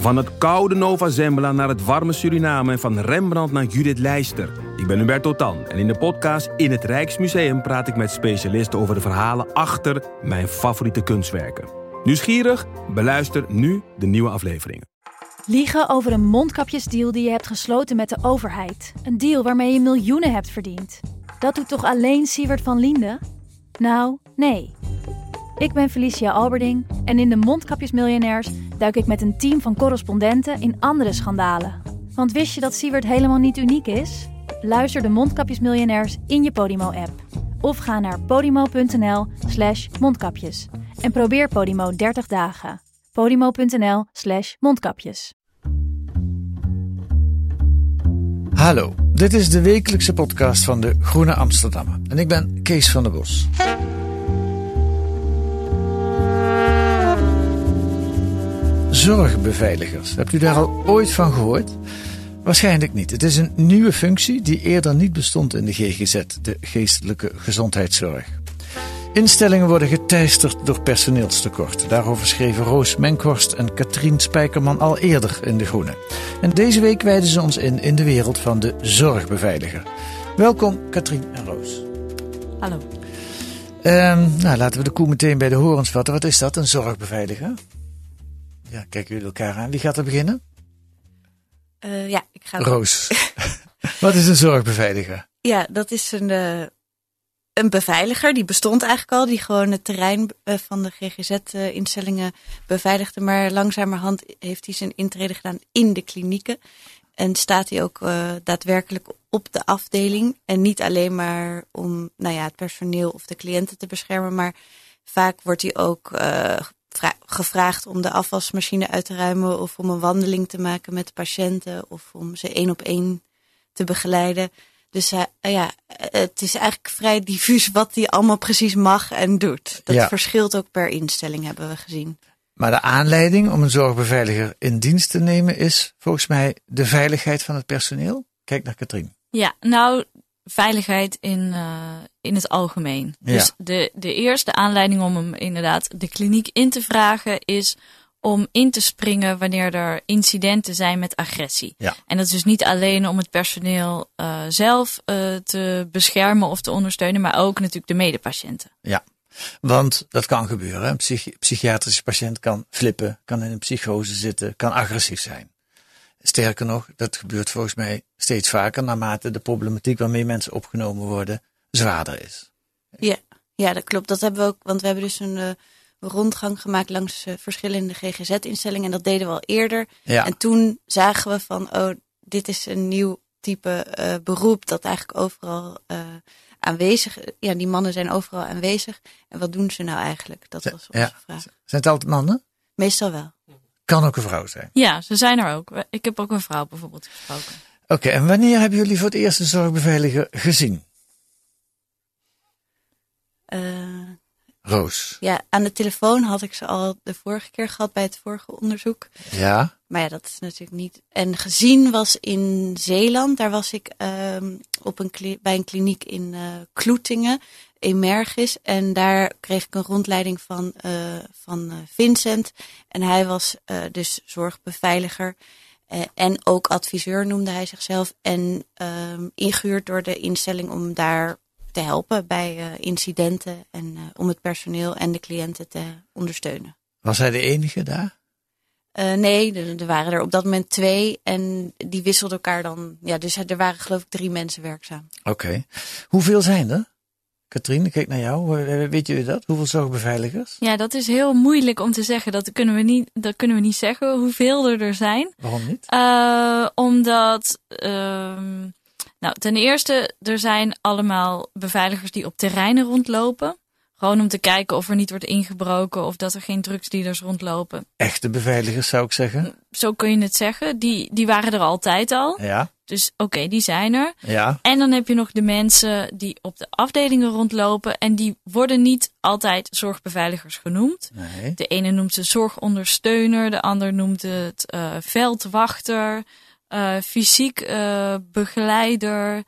Van het koude Nova Zembla naar het warme Suriname en van Rembrandt naar Judith Leister. Ik ben Hubert Totan en in de podcast In het Rijksmuseum praat ik met specialisten over de verhalen achter mijn favoriete kunstwerken. Nieuwsgierig? Beluister nu de nieuwe afleveringen. Liegen over een mondkapjesdeal die je hebt gesloten met de overheid. Een deal waarmee je miljoenen hebt verdiend. Dat doet toch alleen Siewert van Liende? Nou, nee. Ik ben Felicia Alberding en in de Mondkapjesmiljonairs duik ik met een team van correspondenten in andere schandalen. Want wist je dat Siewert helemaal niet uniek is? Luister de Mondkapjesmiljonairs in je Podimo-app. Of ga naar podimo.nl slash mondkapjes. En probeer Podimo 30 dagen. podimo.nl slash mondkapjes. Hallo, dit is de wekelijkse podcast van de Groene Amsterdammer. En ik ben Kees van der Bos. Zorgbeveiligers. Hebt u daar al ooit van gehoord? Waarschijnlijk niet. Het is een nieuwe functie die eerder niet bestond in de GGZ, de geestelijke gezondheidszorg. Instellingen worden geteisterd door personeelstekort. Daarover schreven Roos Menkhorst en Katrien Spijkerman al eerder in De Groene. En deze week wijden ze ons in in de wereld van de zorgbeveiliger. Welkom Katrien en Roos. Hallo. Um, nou, laten we de koe meteen bij de horens vatten. Wat is dat, een zorgbeveiliger? Ja, kijken jullie elkaar aan. Wie gaat er beginnen? Uh, ja, ik ga. Roos. Wat is een zorgbeveiliger? Ja, dat is een, uh, een beveiliger. Die bestond eigenlijk al. Die gewoon het terrein uh, van de GGZ-instellingen beveiligde. Maar langzamerhand heeft hij zijn intrede gedaan in de klinieken. En staat hij ook daadwerkelijk op de afdeling. En niet alleen maar om nou ja, het personeel of de cliënten te beschermen. Maar vaak wordt hij ook gevraagd om de afwasmachine uit te ruimen of om een wandeling te maken met de patiënten of om ze één op één te begeleiden. Dus uh, ja, het is eigenlijk vrij diffuus wat hij allemaal precies mag en doet. Dat verschilt ook per instelling, hebben we gezien. Maar de aanleiding om een zorgbeveiliger in dienst te nemen is volgens mij de veiligheid van het personeel. Kijk naar Katrien. Ja, nou, veiligheid in, uh, in het algemeen. Ja. Dus de, de eerste aanleiding om hem inderdaad de kliniek in te vragen is om in te springen wanneer er incidenten zijn met agressie. Ja. En dat is dus niet alleen om het personeel uh, zelf uh, te beschermen of te ondersteunen, maar ook natuurlijk de medepatiënten. Ja. Want dat kan gebeuren. Een psychi psychiatrische patiënt kan flippen, kan in een psychose zitten, kan agressief zijn. Sterker nog, dat gebeurt volgens mij steeds vaker naarmate de problematiek waarmee mensen opgenomen worden zwaarder is. Ja, ja dat klopt. Dat hebben we ook, want we hebben dus een uh, rondgang gemaakt langs uh, verschillende GGZ-instellingen en dat deden we al eerder. Ja. En toen zagen we van, oh, dit is een nieuw type uh, beroep dat eigenlijk overal aanwezig Ja, die mannen zijn overal aanwezig. En wat doen ze nou eigenlijk? Dat was onze ja. vraag. Zijn het altijd mannen? Meestal wel. Kan ook een vrouw zijn. Ja, ze zijn er ook. Ik heb ook een vrouw bijvoorbeeld gesproken. Oké, okay, en wanneer hebben jullie voor het eerst een zorgbeveiliger gezien? Uh, Roos. Ja, aan de telefoon had ik ze al de vorige keer gehad bij het vorige onderzoek. Ja. Maar ja, dat is natuurlijk niet. En gezien was in Zeeland, daar was ik um, op een bij een kliniek in uh, Kloetingen. Emergis. En daar kreeg ik een rondleiding van, uh, van uh, Vincent. En hij was uh, dus zorgbeveiliger. en ook adviseur noemde hij zichzelf. En um, ingehuurd door de instelling om daar te helpen bij incidenten. En om het personeel en de cliënten te ondersteunen. Was hij de enige daar? nee, er, er waren er op dat moment twee. En die wisselden elkaar dan. Ja, dus er waren geloof ik drie mensen werkzaam. Oké. Okay. Hoeveel zijn er? Katrien, ik kijk naar jou. Weet jullie dat? Hoeveel zorgbeveiligers? Ja, dat is heel moeilijk om te zeggen. Dat kunnen we niet, dat kunnen we niet zeggen hoeveel er er zijn. Waarom niet? Uh, omdat, uh, nou, ten eerste, er zijn allemaal beveiligers die op terreinen rondlopen. Gewoon om te kijken of er niet wordt ingebroken of dat er geen drugsdealers rondlopen. Echte beveiligers zou ik zeggen. Zo kun je het zeggen. Die, die waren er altijd al. Ja. Dus oké, okay, die zijn er. Ja. En dan heb je nog de mensen die op de afdelingen rondlopen. En die worden niet altijd zorgbeveiligers genoemd. Nee. De ene noemt ze zorgondersteuner, de ander noemt het uh, veldwachter, fysiek uh, begeleider,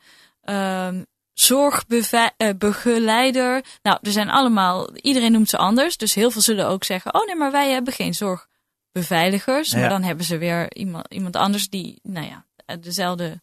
zorgbegeleider. Nou, er zijn allemaal, iedereen noemt ze anders. Dus heel veel zullen ook zeggen, oh nee, maar wij hebben geen zorg beveiligers. Maar dan hebben ze weer iemand, iemand anders die, nou ja, dezelfde,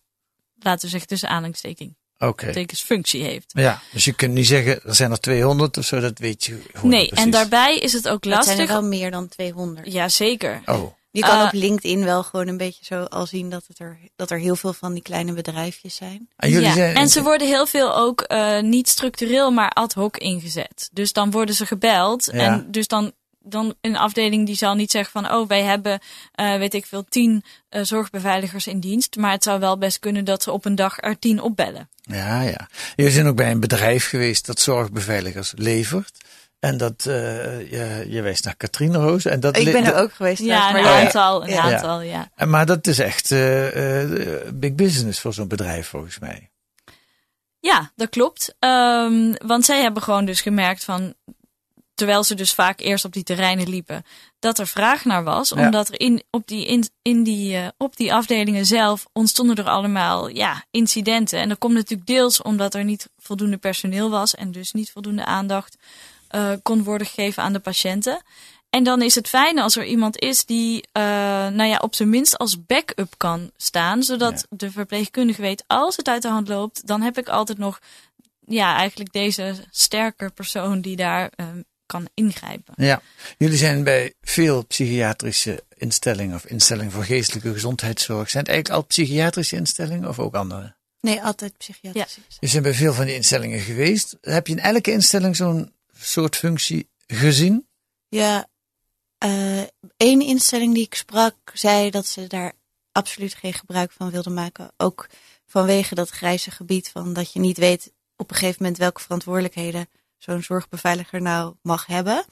laten we zeggen, tussen aanhalingstekens Oké. functie heeft. Ja, dus je kunt niet zeggen, er zijn er 200 of zo, dat weet je gewoon Nee, en daarbij is het ook Dat zijn er lastig. wel meer dan 200. Ja, zeker. Oh, Je kan Eh, op LinkedIn wel gewoon een beetje zo al zien dat, het er, dat er heel veel van die kleine bedrijfjes zijn. en jullie ja. zijn... En ze worden heel veel ook eh, niet structureel, maar ad hoc ingezet. Dus dan worden ze gebeld. Ja. En dus dan, dan een afdeling die zal niet zeggen van... oh, wij hebben, eh, weet ik veel, tien eh, zorgbeveiligers in dienst. Maar het zou wel best kunnen dat ze op een dag er tien opbellen. Ja, ja. Jullie zijn ook bij een bedrijf geweest dat zorgbeveiligers levert. En dat, eh je, je wijst naar Katrien Roos. En dat Ik ben er ook geweest. Ja, een maar- aantal, een Ja. aantal, ja. En Maar dat is echt eh, eh, big business voor zo'n bedrijf volgens mij. Ja, dat klopt. Ehm, want zij hebben gewoon dus gemerkt van, terwijl ze dus vaak eerst op die terreinen liepen, dat er vraag naar was. Ja. Omdat er in, op, die, in, in die, op die afdelingen zelf ontstonden er allemaal ja, incidenten. En dat komt natuurlijk deels omdat er niet voldoende personeel was en dus niet voldoende aandacht eh, kon worden gegeven aan de patiënten. En dan is het fijn als er iemand is die, eh, nou ja, op zijn minst als backup kan staan. Zodat de verpleegkundige weet, als het uit de hand loopt, dan heb ik altijd nog, ja, eigenlijk deze sterke persoon die daar eh, kan ingrijpen. Ja. Jullie zijn bij veel psychiatrische instellingen of instellingen voor geestelijke gezondheidszorg. Zijn het eigenlijk al psychiatrische instellingen of ook andere? Nee, altijd psychiatrisch. Je zijn bij veel van die instellingen geweest. Heb je in elke instelling zo'n soort functie gezien? Ja, eh één instelling die ik sprak zei dat ze daar absoluut geen gebruik van wilden maken. Ook vanwege dat grijze gebied van dat je niet weet op een gegeven moment welke verantwoordelijkheden zo'n zorgbeveiliger nou mag hebben.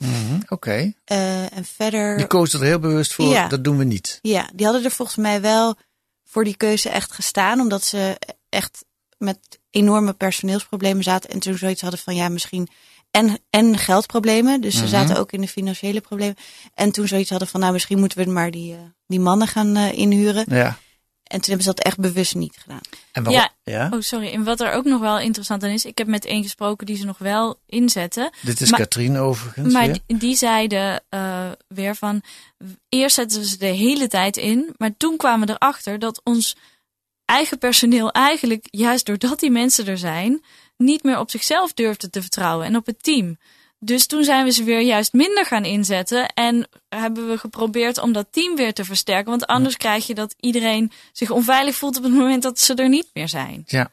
Oké. Eh, en verder, Die koos er heel bewust voor, Ja. dat doen we niet. ja, die hadden er volgens mij wel voor die keuze echt gestaan, omdat ze echt met enorme personeelsproblemen zaten en toen zoiets hadden van ja, misschien en, en geldproblemen. Dus ze Mhm. zaten ook in de financiële problemen. En toen zoiets hadden van nou, misschien moeten we maar die, eh, die mannen gaan eh, inhuren. Ja. En toen hebben ze dat echt bewust niet gedaan. En waarom? Ja. ja? Oh, sorry. En wat er ook nog wel interessant aan is, ik heb met één gesproken die ze nog wel inzetten. Dit is Katrien overigens. Maar weer. die, die zeiden eh, weer van, eerst zetten we ze de hele tijd in, maar toen kwamen we erachter dat ons eigen personeel eigenlijk, juist doordat die mensen er zijn, niet meer op zichzelf durfde te vertrouwen en op het team. Dus toen zijn we ze weer juist minder gaan inzetten en hebben we geprobeerd om dat team weer te versterken. Want anders krijg je dat iedereen zich onveilig voelt op het moment dat ze er niet meer zijn. Ja.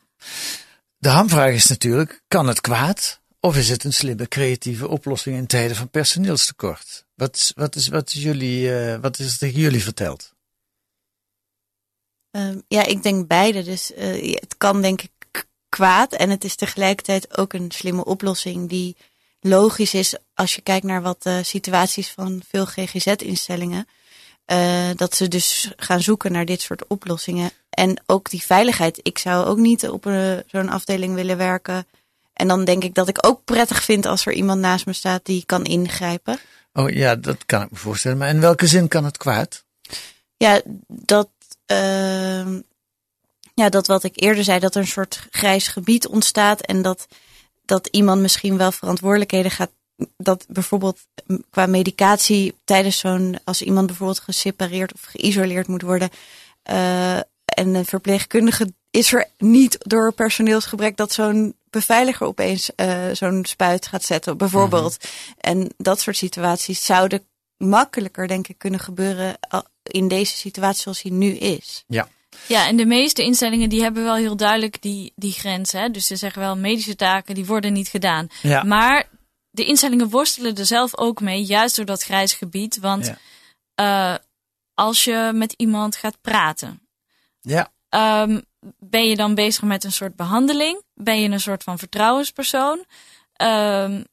De hamvraag is natuurlijk, kan het kwaad? Of is het een slimme, creatieve oplossing in tijden van personeelstekort? Wat, is- wat, is, wat, is jullie, eh, wat is er tegen jullie verteld? Ehm, ja, ik denk beide. Dus eh, het kan denk ik kwaad. En het is tegelijkertijd ook een slimme oplossing die logisch is als je kijkt naar wat de situaties van veel GGZ-instellingen. eh, dat ze dus gaan zoeken naar dit soort oplossingen. En ook die veiligheid. Ik zou ook niet op een- zo'n afdeling willen werken. En dan denk ik dat ik ook prettig vind als er iemand naast me staat die kan ingrijpen. Oh ja, dat kan ik me voorstellen. Maar in welke zin kan het kwaad? Ja, dat, ehm, ja, dat wat ik eerder zei, dat er een soort grijs gebied ontstaat en dat, dat iemand misschien wel verantwoordelijkheden gaat. Dat bijvoorbeeld qua medicatie tijdens zo'n, als iemand bijvoorbeeld gesepareerd of geïsoleerd moet worden. eh, en een verpleegkundige is er niet door personeelsgebrek dat zo'n beveiliger opeens eh, zo'n spuit gaat zetten, bijvoorbeeld. En dat soort situaties zouden makkelijker, denk ik, kunnen gebeuren al- in deze situatie zoals die nu is. Ja. Ja, en de meeste instellingen die hebben wel heel duidelijk die, die grens. Hè? Dus ze zeggen wel, medische taken die worden niet gedaan. Ja. Maar de instellingen worstelen er zelf ook mee, juist door dat grijze gebied. Want Ja. eh, als je met iemand gaat praten, Ja. ehm, ben je dan bezig met een soort behandeling? Ben je een soort van vertrouwenspersoon? Ehm,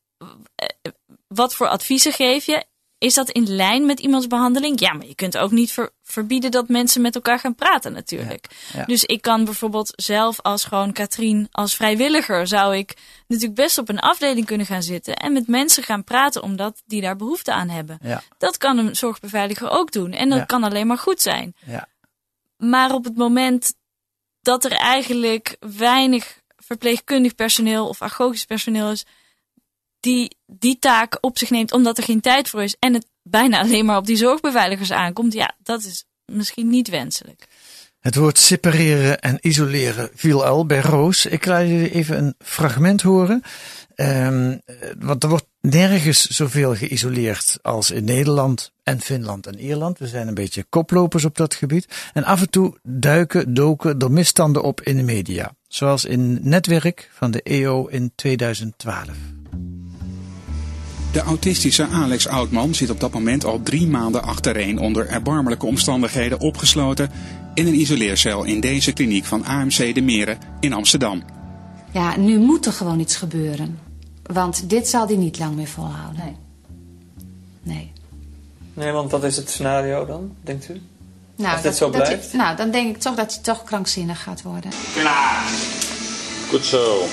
eh, wat voor adviezen geef je? Is dat in lijn met iemands behandeling? Ja, maar je kunt ook niet ver- verbieden dat mensen met elkaar gaan praten natuurlijk. Ja, ja. Dus ik kan bijvoorbeeld zelf als gewoon Katrien, als vrijwilliger, zou ik natuurlijk best op een afdeling kunnen gaan zitten en met mensen gaan praten omdat die daar behoefte aan hebben. Ja. Dat kan een zorgbeveiliger ook doen en dat kan alleen maar goed zijn. Ja. Maar op het moment dat er eigenlijk weinig verpleegkundig personeel of agogisch personeel is, die die taak op zich neemt omdat er geen tijd voor is en het bijna alleen maar op die zorgbeveiligers aankomt, ja, dat is misschien niet wenselijk. Het woord separeren en isoleren viel al bij Roos. Ik laat jullie even een fragment horen. Um, want er wordt nergens zoveel geïsoleerd als in Nederland en Finland en Ierland. We zijn een beetje koplopers op dat gebied. En af en toe duiken, doken er misstanden op in de media. Zoals in Netwerk van de EO in 2012. De autistische Alex Oudman zit op dat moment al drie maanden achtereen onder erbarmelijke omstandigheden opgesloten in een isoleercel in deze kliniek van AMC De Meren in Amsterdam. Ja, nu moet er gewoon iets gebeuren. Want dit zal hij niet lang meer volhouden. Nee. Nee. Nee, want wat is het scenario dan, denkt u? Nou, Als dit zo blijft? hij- nou, dan denk ik toch dat hij toch krankzinnig gaat worden. Goed zo.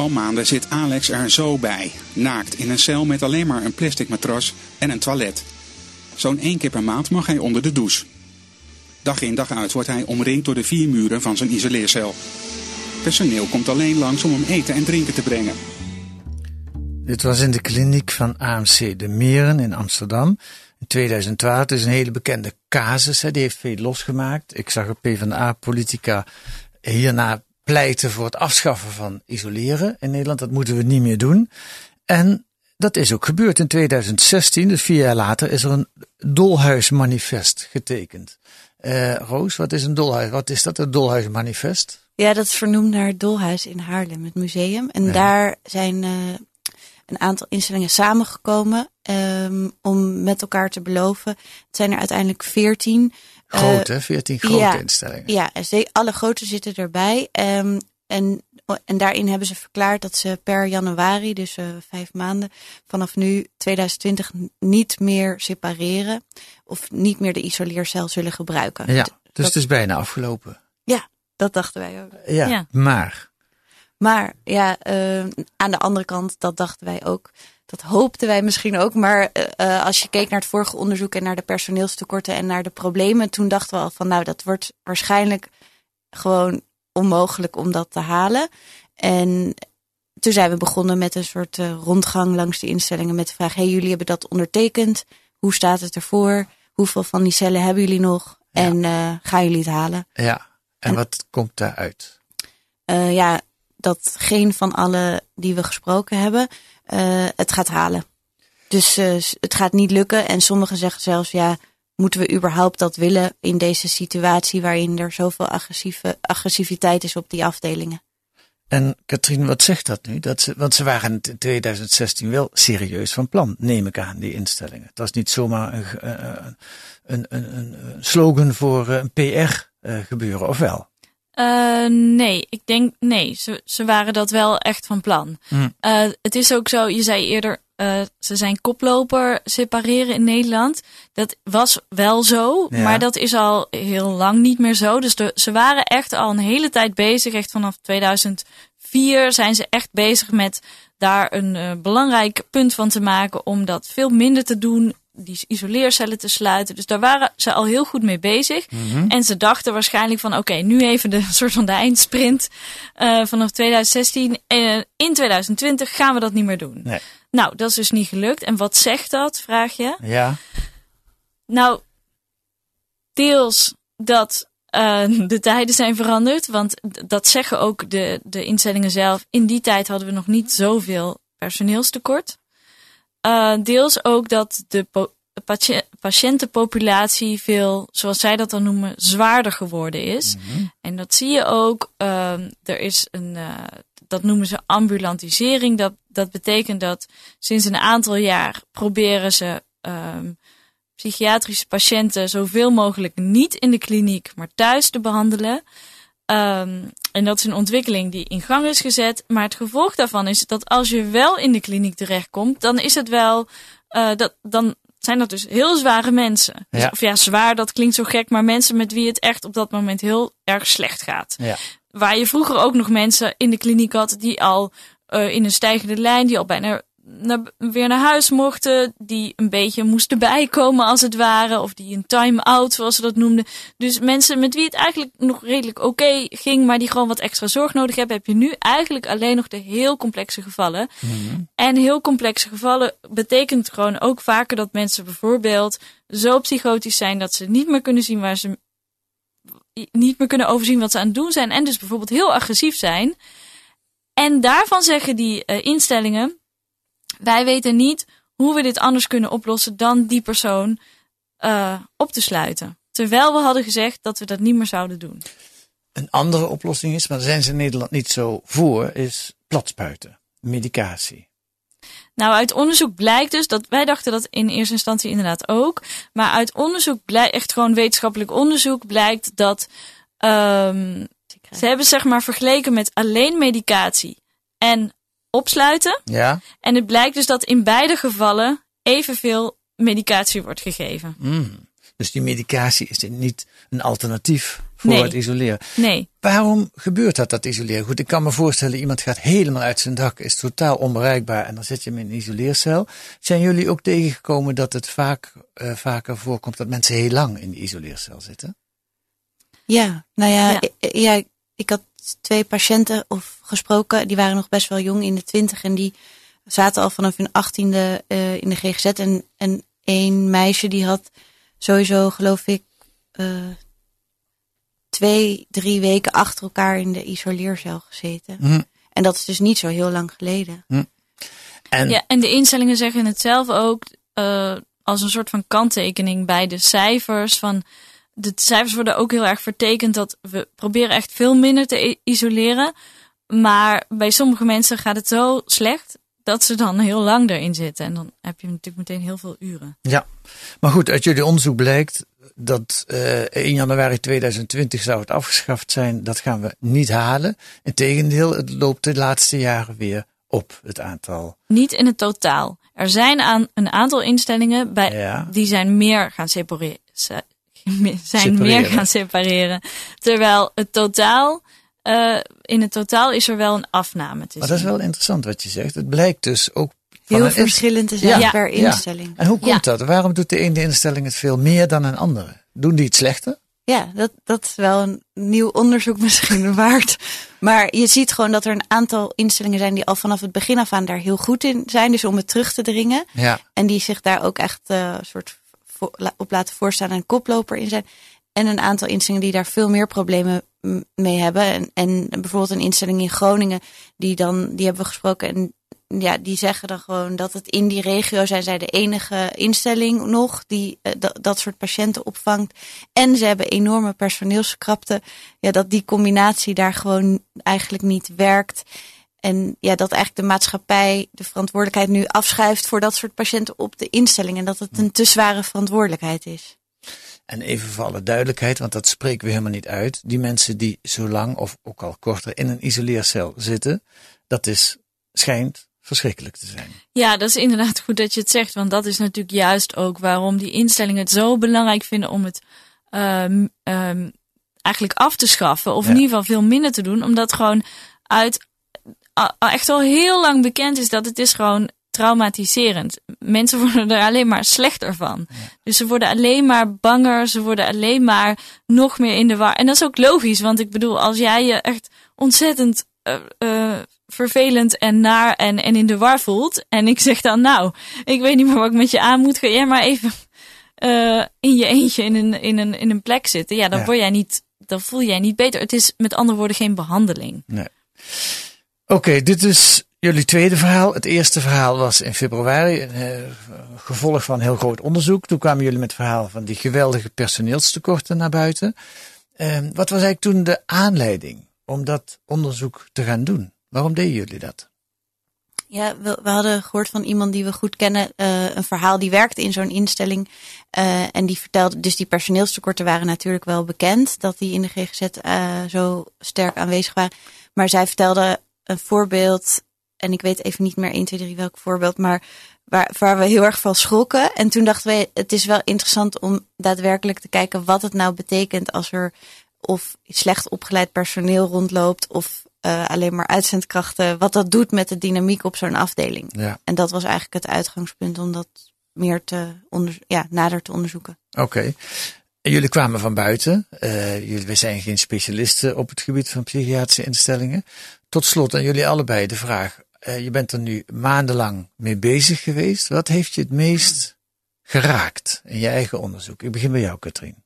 Al maanden zit Alex er zo bij, naakt in een cel met alleen maar een plastic matras en een toilet. Zo'n één keer per maand mag hij onder de douche. Dag in dag uit wordt hij omringd door de vier muren van zijn isoleercel. Personeel komt alleen langs om hem eten en drinken te brengen. Dit was in de kliniek van AMC De Meren in Amsterdam. In 2012 het is een hele bekende casus. Hè. Die heeft veel losgemaakt. Ik zag een PvdA-politica hierna pleiten voor het afschaffen van isoleren in Nederland. Dat moeten we niet meer doen. En dat is ook gebeurd. In 2016, dus vier jaar later, is er een dolhuismanifest getekend. Eh, Roos, wat is een dolhuis? Wat is dat, een dolhuismanifest? Ja, dat is vernoemd naar het Dolhuis in Haarlem, het museum. En Ja. daar zijn eh, een aantal instellingen samengekomen ehm, om met elkaar te beloven. Het zijn er uiteindelijk veertien. Eh, Groot, hè? 14 grote ja. instellingen. Ja, en ze- alle grote zitten erbij. Ehm, en, en daarin hebben ze verklaard dat ze per januari, dus eh, vijf maanden, vanaf nu 2020 niet meer separeren. Of niet meer de isoleercel zullen gebruiken. Ja, dus dat, het is bijna afgelopen. dat dachten wij ook. Ja, Ja. maar. Maar ja, eh, aan de andere kant, dat dachten wij ook. Dat hoopten wij misschien ook. Maar eh, eh, als je keek naar het vorige onderzoek en naar de personeelstekorten en naar de problemen, toen dachten we al van nou, dat wordt waarschijnlijk gewoon onmogelijk om dat te halen. En toen zijn we begonnen met een soort eh, rondgang langs de instellingen met de vraag: hey, jullie hebben dat ondertekend. Hoe staat het ervoor? Hoeveel van die cellen hebben jullie nog? Ja. En gaan jullie het halen? Ja, en En- wat komt daaruit? ja, dat geen van alle die we gesproken hebben het gaat halen. Dus eh, het gaat niet lukken. En sommigen zeggen zelfs, ja, moeten we überhaupt dat willen in deze situatie waarin er zoveel agressieve, agressiviteit is op die afdelingen? En Katrien, wat zegt dat nu? Dat ze, want ze waren in 2016 wel serieus van plan, neem ik aan, die instellingen. Het was niet zomaar eh, een, een, een, een slogan voor eh, een PR-gebeuren, of wel? Eh, nee, ik denk nee. Ze, ze waren dat wel echt van plan. Hmm. Eh, het is ook zo, je zei eerder, eh, ze zijn koploper separeren in Nederland. Dat was wel zo, Ja. maar dat is al heel lang niet meer zo. Dus de, ze waren echt al een hele tijd bezig. Echt vanaf 2004 zijn ze echt bezig met daar een belangrijk punt van te maken om dat veel minder te doen. Die isoleercellen te sluiten. Dus daar waren ze al heel goed mee bezig. En ze dachten waarschijnlijk van oké, nu even de soort van de eindsprint eh, vanaf 2016. Eh, in 2020 gaan we dat niet meer doen. Nee. Nou, dat is dus niet gelukt. En wat zegt dat, vraag je? Ja, Nou, deels dat eh, de tijden zijn veranderd. Want dat zeggen ook de, de instellingen zelf. In die tijd hadden we nog niet zoveel personeelstekort. Eh, deels ook dat de patiëntenpopulatie veel, zoals zij dat dan noemen, zwaarder geworden is. En dat zie je ook. ehm, er is een, eh, dat noemen ze ambulantisering. Dat, dat betekent dat sinds een aantal jaar proberen ze ehm, psychiatrische patiënten zoveel mogelijk niet in de kliniek, maar thuis te behandelen. Ehm, en dat is een ontwikkeling die in gang is gezet. Maar het gevolg daarvan is dat als je wel in de kliniek terechtkomt, dan is het wel, eh, dat, dan zijn dat dus heel zware mensen. Dus- Ja. Of ja, zwaar, dat klinkt zo gek, maar mensen met wie het echt op dat moment heel erg slecht gaat. ja. Waar je vroeger ook nog mensen in de kliniek had die al eh, in een stijgende lijn, die al bijna naar, weer naar huis mochten, die een beetje moesten bijkomen als het ware, of die een time-out zoals ze dat noemden. Dus mensen met wie het eigenlijk nog redelijk oké ging, maar die gewoon wat extra zorg nodig hebben, heb je nu eigenlijk alleen nog de heel complexe gevallen. En heel complexe gevallen betekent gewoon ook vaker dat mensen bijvoorbeeld zo psychotisch zijn dat ze niet meer kunnen zien waar ze niet meer kunnen overzien wat ze aan het doen zijn en dus bijvoorbeeld heel agressief zijn. En daarvan zeggen die uh, instellingen, wij weten niet hoe we dit anders kunnen oplossen dan die persoon uh, op te sluiten. Terwijl we hadden gezegd dat we dat niet meer zouden doen. Een andere oplossing is, maar daar zijn ze in Nederland niet zo voor, is platspuiten, medicatie. Nou, uit onderzoek blijkt dus dat wij dachten dat in eerste instantie inderdaad ook. Maar uit onderzoek blijkt, echt gewoon wetenschappelijk onderzoek, blijkt dat um, ze hebben zeg maar vergeleken met alleen medicatie en opsluiten. Ja. En het blijkt dus dat in beide gevallen evenveel medicatie wordt gegeven. Mm. Dus die medicatie is niet een alternatief voor Nee. het isoleren. Nee. Waarom gebeurt dat, dat isoleren? Goed, ik kan me voorstellen, iemand gaat helemaal uit zijn dak, is totaal onbereikbaar en dan zet je hem in een isoleercel. Zijn jullie ook tegengekomen dat het vaak, eh, vaker voorkomt dat mensen heel lang in de isoleercel zitten? Ja, nou ja, Ja. Ik, ja, ik had twee patiënten of gesproken, die waren nog best wel jong in de twintig en die zaten al vanaf hun achttiende eh in de GGZ. En, en één meisje die had sowieso, geloof ik, eh, twee, drie weken achter elkaar in de isoleercel gezeten. Hm. En dat is dus niet zo heel lang geleden. En Ja, en de instellingen zeggen het zelf ook eh, als een soort van kanttekening bij de cijfers. Van, de cijfers worden ook heel erg vertekend dat we proberen echt veel minder te isoleren. Maar bij sommige mensen gaat het zo slecht dat ze dan heel lang erin zitten. En dan heb je natuurlijk meteen heel veel uren. Ja, maar goed, uit jullie onderzoek blijkt dat eh 1 januari 2020 zou het afgeschaft zijn. Dat gaan we niet halen. Integendeel, het loopt de laatste jaren weer op, het aantal. Niet in het totaal. Er zijn aan een aantal instellingen bij, Ja. die zijn meer gaan separeren. Zijn Separeren. meer gaan separeren. Terwijl het totaal, eh, in het totaal is er wel een afname Maar dat is wel interessant wat je zegt. Het blijkt dus ook Heel verschillend te zijn Ja. per Ja. instelling. En hoe komt Ja. dat? Waarom doet de ene instelling het veel meer dan een andere? Doen die het slechter? Ja, dat, dat is wel een nieuw onderzoek misschien waard. Maar je ziet gewoon dat er een aantal instellingen zijn die al vanaf het begin af aan daar heel goed in zijn. Dus om het terug te dringen. Ja. En die zich daar ook echt eh, een soort vo- la- op laten voorstaan en koploper in zijn. En een aantal instellingen die daar veel meer problemen mee hebben. En, en bijvoorbeeld een instelling in Groningen, die dan, die hebben we gesproken. En ja, die zeggen dan gewoon dat het in die regio zijn zij de enige instelling nog die eh, dat, dat soort patiënten opvangt. En ze hebben enorme personeelskrapte. Ja, dat die combinatie daar gewoon eigenlijk niet werkt. En ja, dat eigenlijk de maatschappij de verantwoordelijkheid nu afschuift voor dat soort patiënten op de instelling. En dat het een te zware verantwoordelijkheid is. En even voor alle duidelijkheid, want dat spreken we helemaal niet uit. Die mensen die zo lang of ook al korter in een isoleercel zitten, dat is, schijnt verschrikkelijk te zijn. Ja, dat is inderdaad goed dat je het zegt. Want dat is natuurlijk juist ook waarom die instellingen het zo belangrijk vinden om het ehm, ehm, eigenlijk af te schaffen. Of Ja. in ieder geval veel minder te doen. Omdat gewoon uit echt al heel lang bekend is dat het is gewoon traumatiserend. Mensen worden er alleen maar slechter van. Dus ze worden alleen maar banger. Ze worden alleen maar nog meer in de war. En dat is ook logisch. Want ik bedoel, als jij je echt ontzettend eh, eh, vervelend en naar en, en in de war voelt. En ik zeg dan, nou, ik weet niet meer wat ik met je aan moet. Ga jij maar even eh, in je eentje in een, in, een, in een plek zitten. Ja, dan Ja. word jij niet, dan voel jij niet beter. Het is met andere woorden geen behandeling. Oké, dit is jullie tweede verhaal. Het eerste verhaal was in februari, eh, gevolg van heel groot onderzoek. Toen kwamen jullie met het verhaal van die geweldige personeelstekorten naar buiten. Ehm, wat was eigenlijk toen de aanleiding om dat onderzoek te gaan doen? Waarom deden jullie dat? Ja, we, hadden gehoord van iemand die we goed kennen, eh, een verhaal die werkte in zo'n instelling. eh, en die vertelde, dus die personeelstekorten waren natuurlijk wel bekend, dat die in de GGZ zo sterk aanwezig waren. Maar zij vertelde een voorbeeld, en ik weet even niet meer 1, 2, 3 welk voorbeeld, maar waar, waar we heel erg van schrokken. En toen dachten we, het is wel interessant om daadwerkelijk te kijken wat het nou betekent als er of slecht opgeleid personeel rondloopt of uh, alleen maar uitzendkrachten, wat dat doet met de dynamiek op zo'n afdeling. Ja. En dat was eigenlijk het uitgangspunt om dat meer te ja, nader te onderzoeken. Oké. Jullie kwamen van buiten. Uh, jullie zijn geen specialisten op het gebied van psychiatrische instellingen. Tot slot aan jullie allebei de vraag. Uh, je bent er nu maandenlang mee bezig geweest. Wat heeft je het meest geraakt in je eigen onderzoek? Ik begin bij jou, Katrien.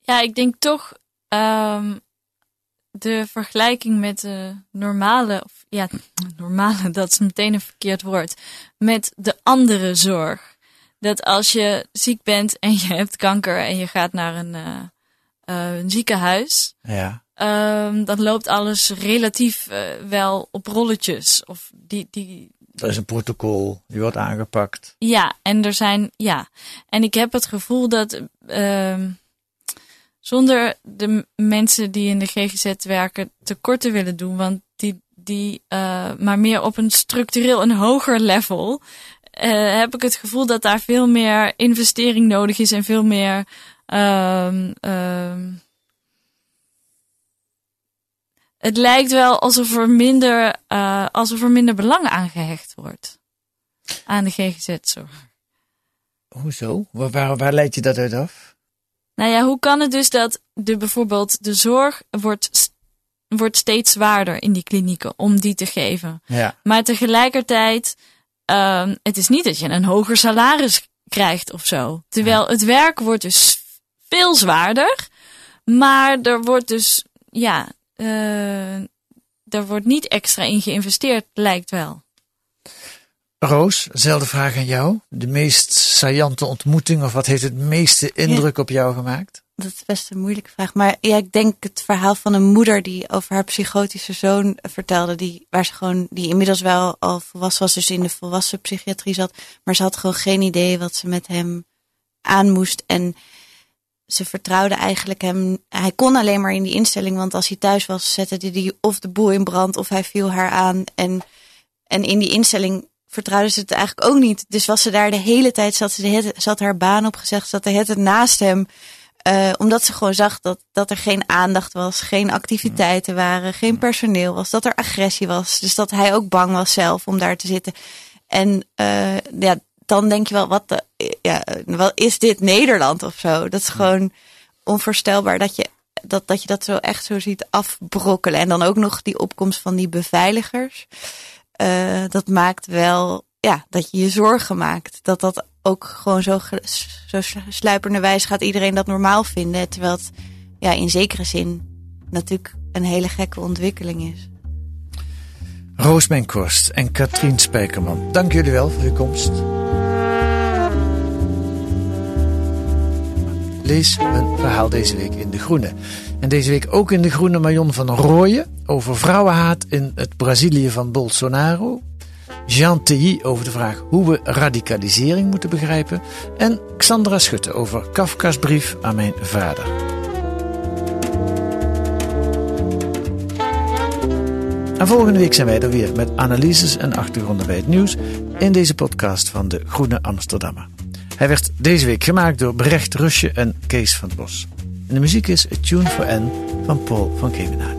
Ja, ik denk toch um, de vergelijking met de normale, of ja, normale, dat is meteen een verkeerd woord, met de andere zorg. Dat als je ziek bent en je hebt kanker en je gaat naar een, uh, een ziekenhuis, ja. Um, dan loopt alles relatief uh, wel op rolletjes. Of die, die, er is een protocol, die wordt aangepakt. Ja, en er zijn, ja. En ik heb het gevoel dat uh, zonder de mensen die in de GGZ werken tekort te willen doen, want die, die uh, maar meer op een structureel een hoger level, uh, heb ik het gevoel dat daar veel meer investering nodig is en veel meer. Uh, het lijkt wel alsof er minder, uh, alsof er minder belang aan gehecht wordt. Aan de GGZ-zorg. Hoezo? Waar, waar, waar leidt je dat uit af? Nou ja, hoe kan het dus dat de, bijvoorbeeld de zorg wordt, wordt steeds zwaarder in die klinieken om die te geven. Ja. Maar tegelijkertijd, uh, het is niet dat je een hoger salaris krijgt of zo. Terwijl het werk wordt dus veel zwaarder. Maar er wordt dus, ja, uh, er wordt niet extra in geïnvesteerd, lijkt wel. Roos, dezelfde vraag aan jou. De meest saillante ontmoeting of wat heeft het meeste indruk ja. op jou gemaakt? Dat is best een moeilijke vraag. Maar ja, ik denk het verhaal van een moeder die over haar psychotische zoon vertelde. Die, waar ze gewoon, die inmiddels wel al volwassen was, dus in de volwassen psychiatrie zat. Maar ze had gewoon geen idee wat ze met hem aan moest. En ze vertrouwde eigenlijk hem. Hij kon alleen maar in die instelling, want als hij thuis was, zette hij of de boel in brand of hij viel haar aan. En, en in die instelling vertrouwde ze het eigenlijk ook niet. Dus was ze daar de hele tijd, zat ze, de hele, zat haar baan opgezegd, zat de het naast hem. Uh, omdat ze gewoon zag dat, dat er geen aandacht was, geen activiteiten waren, geen personeel was, dat er agressie was. Dus dat hij ook bang was zelf om daar te zitten. En uh, ja, dan denk je wel, wat, de, ja, is dit Nederland of zo? Dat is gewoon onvoorstelbaar dat je dat, dat je dat zo echt zo ziet afbrokkelen. En dan ook nog die opkomst van die beveiligers. Uh, dat maakt wel ja, dat je je zorgen maakt. Dat dat ook gewoon zo, zo sluiperderwijs gaat iedereen dat normaal vinden. Terwijl het ja, in zekere zin natuurlijk een hele gekke ontwikkeling is. Roos Korst en Katrien Spijkerman, dank jullie wel voor uw komst. Lees een verhaal deze week in De Groene. En deze week ook in De Groene Marion van Rooyen over vrouwenhaat in het Brazilië van Bolsonaro. Jean Tilly over de vraag hoe we radicalisering moeten begrijpen. En Xandra Schutte over Kafka's brief aan mijn vader. En volgende week zijn wij er weer met analyses en achtergronden bij het nieuws in deze podcast van de Groene Amsterdammer. Hij werd deze week gemaakt door Brecht Rusje en Kees van het Bos. En de muziek is A Tune for N van Paul van Kemenade.